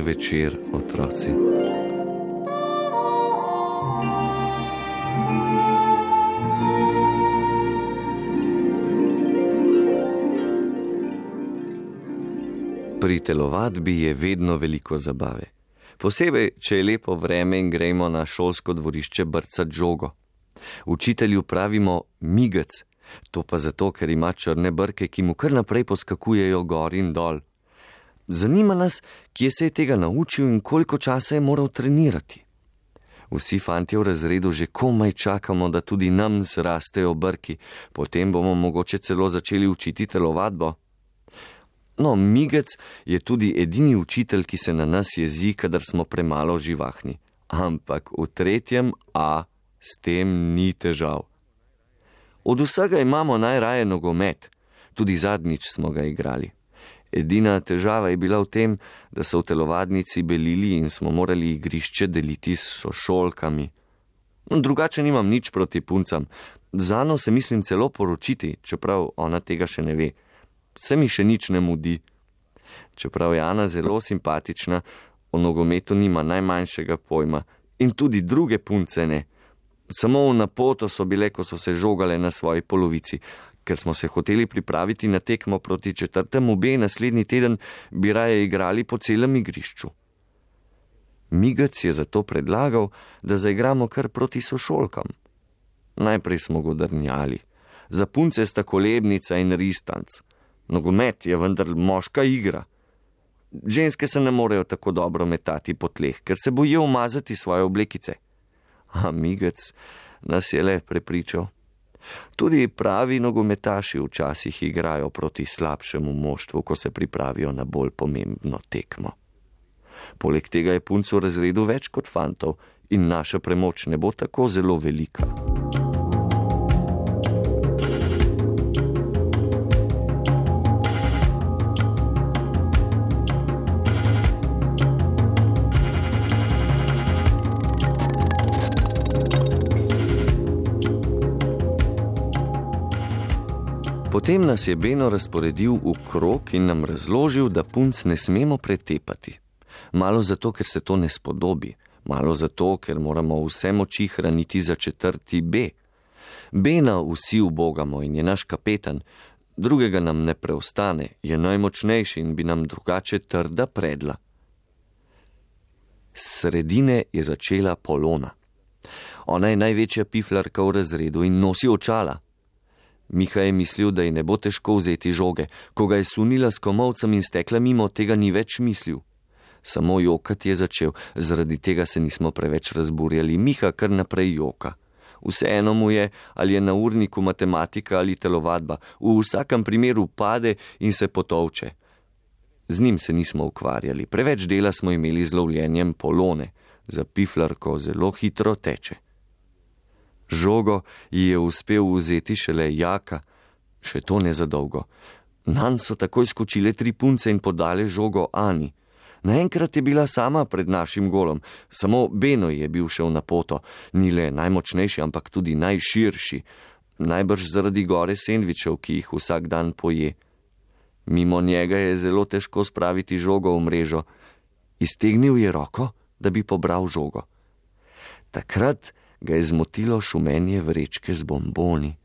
večer, otroci. Pri telovadbi je vedno veliko zabave. Posebej, če je lepo vreme in gremo na šolsko dvorišče brcati žogo. Učitelju pravimo migec, to pa zato, ker ima črne brke, ki mu kar naprej poskakujejo gor in dol. Zanima nas, kje se je tega naučil in koliko časa je moral trenirati. Vsi fanti v razredu že komaj čakamo, da tudi nam zrastejo brki, potem bomo mogoče celo začeli učiti telovadbo. No, Migec je tudi edini učitelj, ki se na nas jezi, kadar smo premalo živahni. Ampak v tretjem A s tem ni težav. Od vsega imamo najraje nogomet, tudi zadnjič smo ga igrali. Edina težava je bila v tem, da so v telovadnici belili in smo morali igrišče deliti s sošolkami. No, drugače nimam nič proti puncam, za eno se mislim celo poročiti, čeprav ona tega še ne ve. Se mi še nič ne mudi. Čeprav je Ana zelo simpatična, o nogometu nima najmanjšega pojma in tudi druge punce ne. Samo v napoto so bile, ko so se žogale na svoji polovici, ker smo se hoteli pripraviti na tekmo proti četrtemu B naslednji teden, bi raje igrali po celem igrišču. Migac je zato predlagal, da zaigramo kar proti sošolkam. Najprej smo go drnjali. Za punce sta kolebnica in ristanc. Nogomet je vendar moška igra. Ženske se ne morejo tako dobro metati po tleh, ker se bojijo umazati svoje oblekice. A Migac nas je le prepričal. Tudi pravi nogometaši včasih igrajo proti slabšemu moštvu, ko se pripravijo na bolj pomembno tekmo. Poleg tega je punc v razredu več kot fantov in naša premoč ne bo tako zelo velika. Potem nas je Beno razporedil v krog in nam razložil, da punc ne smemo pretepati. Malo zato, ker se to ne spodobi, malo zato, ker moramo vse moči hraniti za četrti B. Bena vsi ubogamo in je naš kapetan, drugega nam ne preostane, je najmočnejši in bi nam drugače trda predla. Sredine je začela Polona. Ona je največja piflarka v razredu in nosi očala. Miha je mislil, da ji ne bo težko vzeti žoge, ko ga je sunila s komovcem in stekla mimo, tega ni več mislil. Samo jokati je začel, zaradi tega se nismo preveč razburjali. Miha kar naprej joka. Vseeno mu je, ali je na urniku matematika ali telovadba, v vsakem primeru pade in se potovče. Z njim se nismo ukvarjali, preveč dela smo imeli z lovljenjem polone, za piflarko zelo hitro teče. Žogo ji je uspel vzeti šele jaka, še to ne za dolgo. Nan so takoj skočile tri punce in podale žogo Ani. Naenkrat je bila sama pred našim golom, samo Beno je bil šel na poto, ni le najmočnejši, ampak tudi najširši, najbrž zaradi gore sendvičev, ki jih vsak dan poje. Mimo njega je zelo težko spraviti žogo v mrežo. Iztegnil je roko, da bi pobral žogo. Takrat ga je zmotilo šumenje vrečke z bomboni.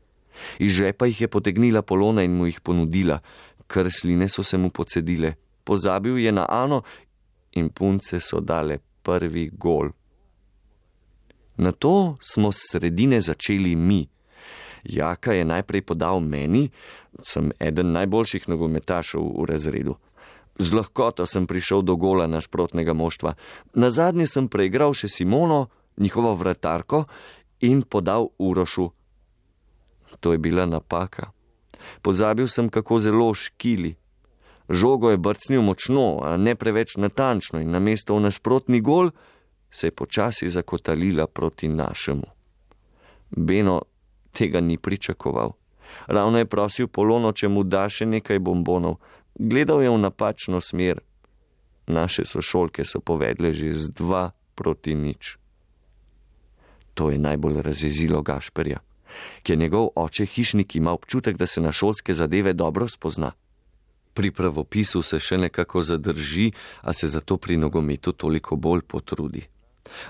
Iz žepa jih je potegnila polona in mu jih ponudila, ker sline so se mu pocedile. Pozabil je na Ano in punce so dale prvi gol. Na to smo s sredine začeli mi. Jaka je najprej podal meni, sem eden najboljših nogometašev v razredu. Z lahkoto sem prišel do gola nasprotnega moštva. Na zadnje sem preigral še Simono, njihovo vratarko in podal urošu. To je bila napaka. Pozabil sem, kako zelo škili. Žogo je brcnil močno, a ne preveč natančno, in namesto v nasprotni gol se je počasi zakotalila proti našemu. Beno tega ni pričakoval. Ravno je prosil Polono, če mu da še nekaj bombonov. Gledal je v napačno smer. Naše sošolke so povedle že z dva proti nič. To je najbolj razjezilo Gašperja, ki je njegov oče hišnik ima občutek, da se na šolske zadeve dobro spozna. Pri pravopisu se še nekako zadrži, a se zato pri nogometu toliko bolj potrudi.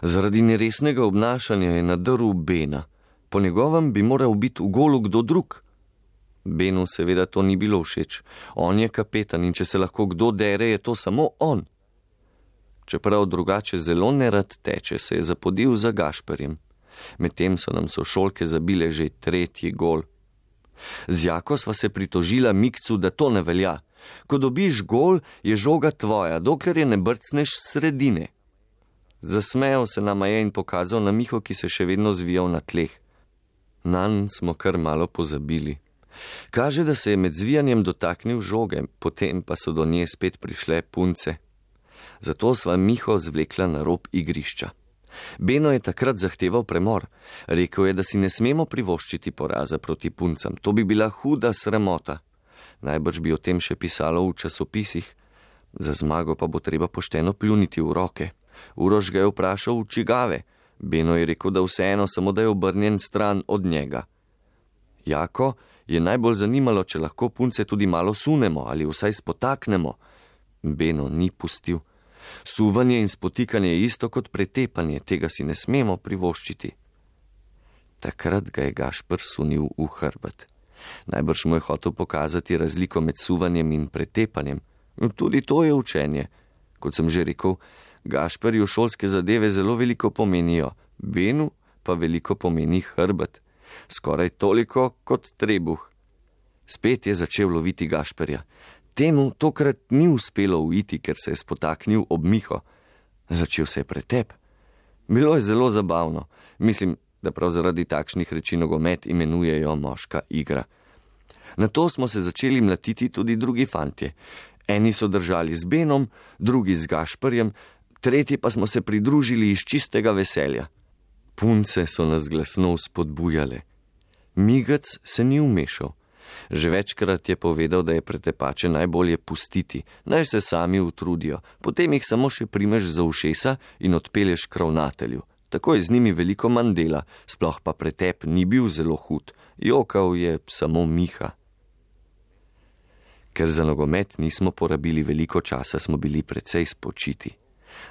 Zaradi neresnega obnašanja je nadrl Bena. Po njegovem bi moral biti v golu kdo drug. Benu seveda to ni bilo všeč. On je kapetan in če se lahko kdo dere, je to samo on. Čeprav drugače zelo nerad teče, se je zapodil za Gašperjem. Medtem so nam sošolke zabile že tretji gol. Z Jako sva se pritožila Mikcu, da to ne velja. Ko dobiš gol, je žoga tvoja, dokler je ne brcneš sredine. Zasmejal se nama je in pokazal na Miho, ki se še vedno zvijal na tleh. Nan smo kar malo pozabili. Kaže, da se je med zvijanjem dotaknil žoge, potem pa so do nje spet prišle punce. Zato sva Miho zvlekla na rob igrišča. Beno je takrat zahteval premor. Rekel je, da si ne smemo privoščiti poraza proti puncam. To bi bila huda sramota. Najbrž bi o tem še pisalo v časopisih. Za zmago pa bo treba pošteno pljuniti v roke. Urož ga je vprašal, čigave. Beno je rekel, da vseeno, samo da je obrnjen stran od njega. Jako je najbolj zanimalo, če lahko punce tudi malo sunemo ali vsaj spotaknemo. Beno ni pustil. Suvanje in spotikanje je isto kot pretepanje, tega si ne smemo privoščiti. Takrat ga je Gašpr sunil v hrbet. Najbrž mu je hotel pokazati razliko med suvanjem in pretepanjem. Tudi to je učenje. Kot sem že rekel, Gašperju šolske zadeve zelo veliko pomenijo, Benu pa veliko pomeni hrbet. Skoraj toliko kot trebuh. Spet je začel loviti Gašperja. Temu tokrat ni uspelo uiti, ker se je spotaknil ob Miho. Začel se je pretep. Bilo je zelo zabavno. Mislim, da prav zaradi takšnih reči nogomet imenujejo moška igra. Na to smo se začeli mlatiti tudi drugi fantje. Eni so držali z Benom, drugi z Gašperjem, tretji pa smo se pridružili iz čistega veselja. Punce so nas glasno spodbujale. Migac se ni umešal. Že večkrat je povedal, da je pretepače najbolje pustiti, naj se sami utrudijo, potem jih samo še primeš za ušesa in odpelješ k ravnatelju. Tako je z njimi veliko manj dela, sploh pa pretep ni bil zelo hud, jokal je samo Miha. Ker za nogomet nismo porabili veliko časa, smo bili precej spočiti.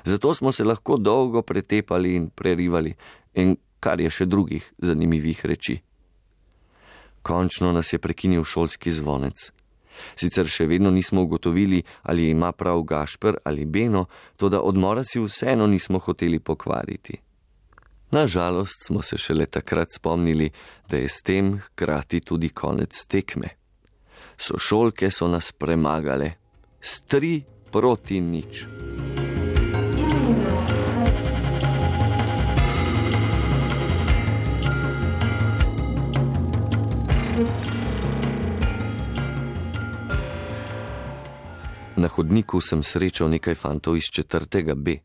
Zato smo se lahko dolgo pretepali in prerivali, in kar je še drugih zanimivih reči. Končno nas je prekinil šolski zvonec. Sicer še vedno nismo ugotovili, ali ima prav Gašper ali Beno, to da odmora si vseeno nismo hoteli pokvariti. Nažalost smo se šele takrat spomnili, da je s tem hkrati tudi konec tekme. Sošolke so nas premagale, s tri proti nič. Na hodniku sem srečal nekaj fantov iz četrtega B.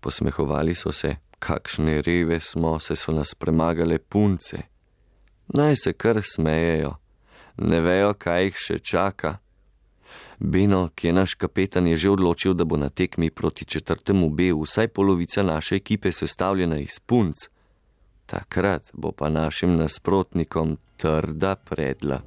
Posmehovali so se, kakšne reve smo, se so nas premagale punce. Naj se kar smejejo, ne vejo, kaj jih še čaka. Beno, ki je naš kapetan, je že odločil, da bo na tekmi proti četrtemu B vsaj polovica naše ekipe sestavljena iz punc. Takrat bo pa našim nasprotnikom trda predla.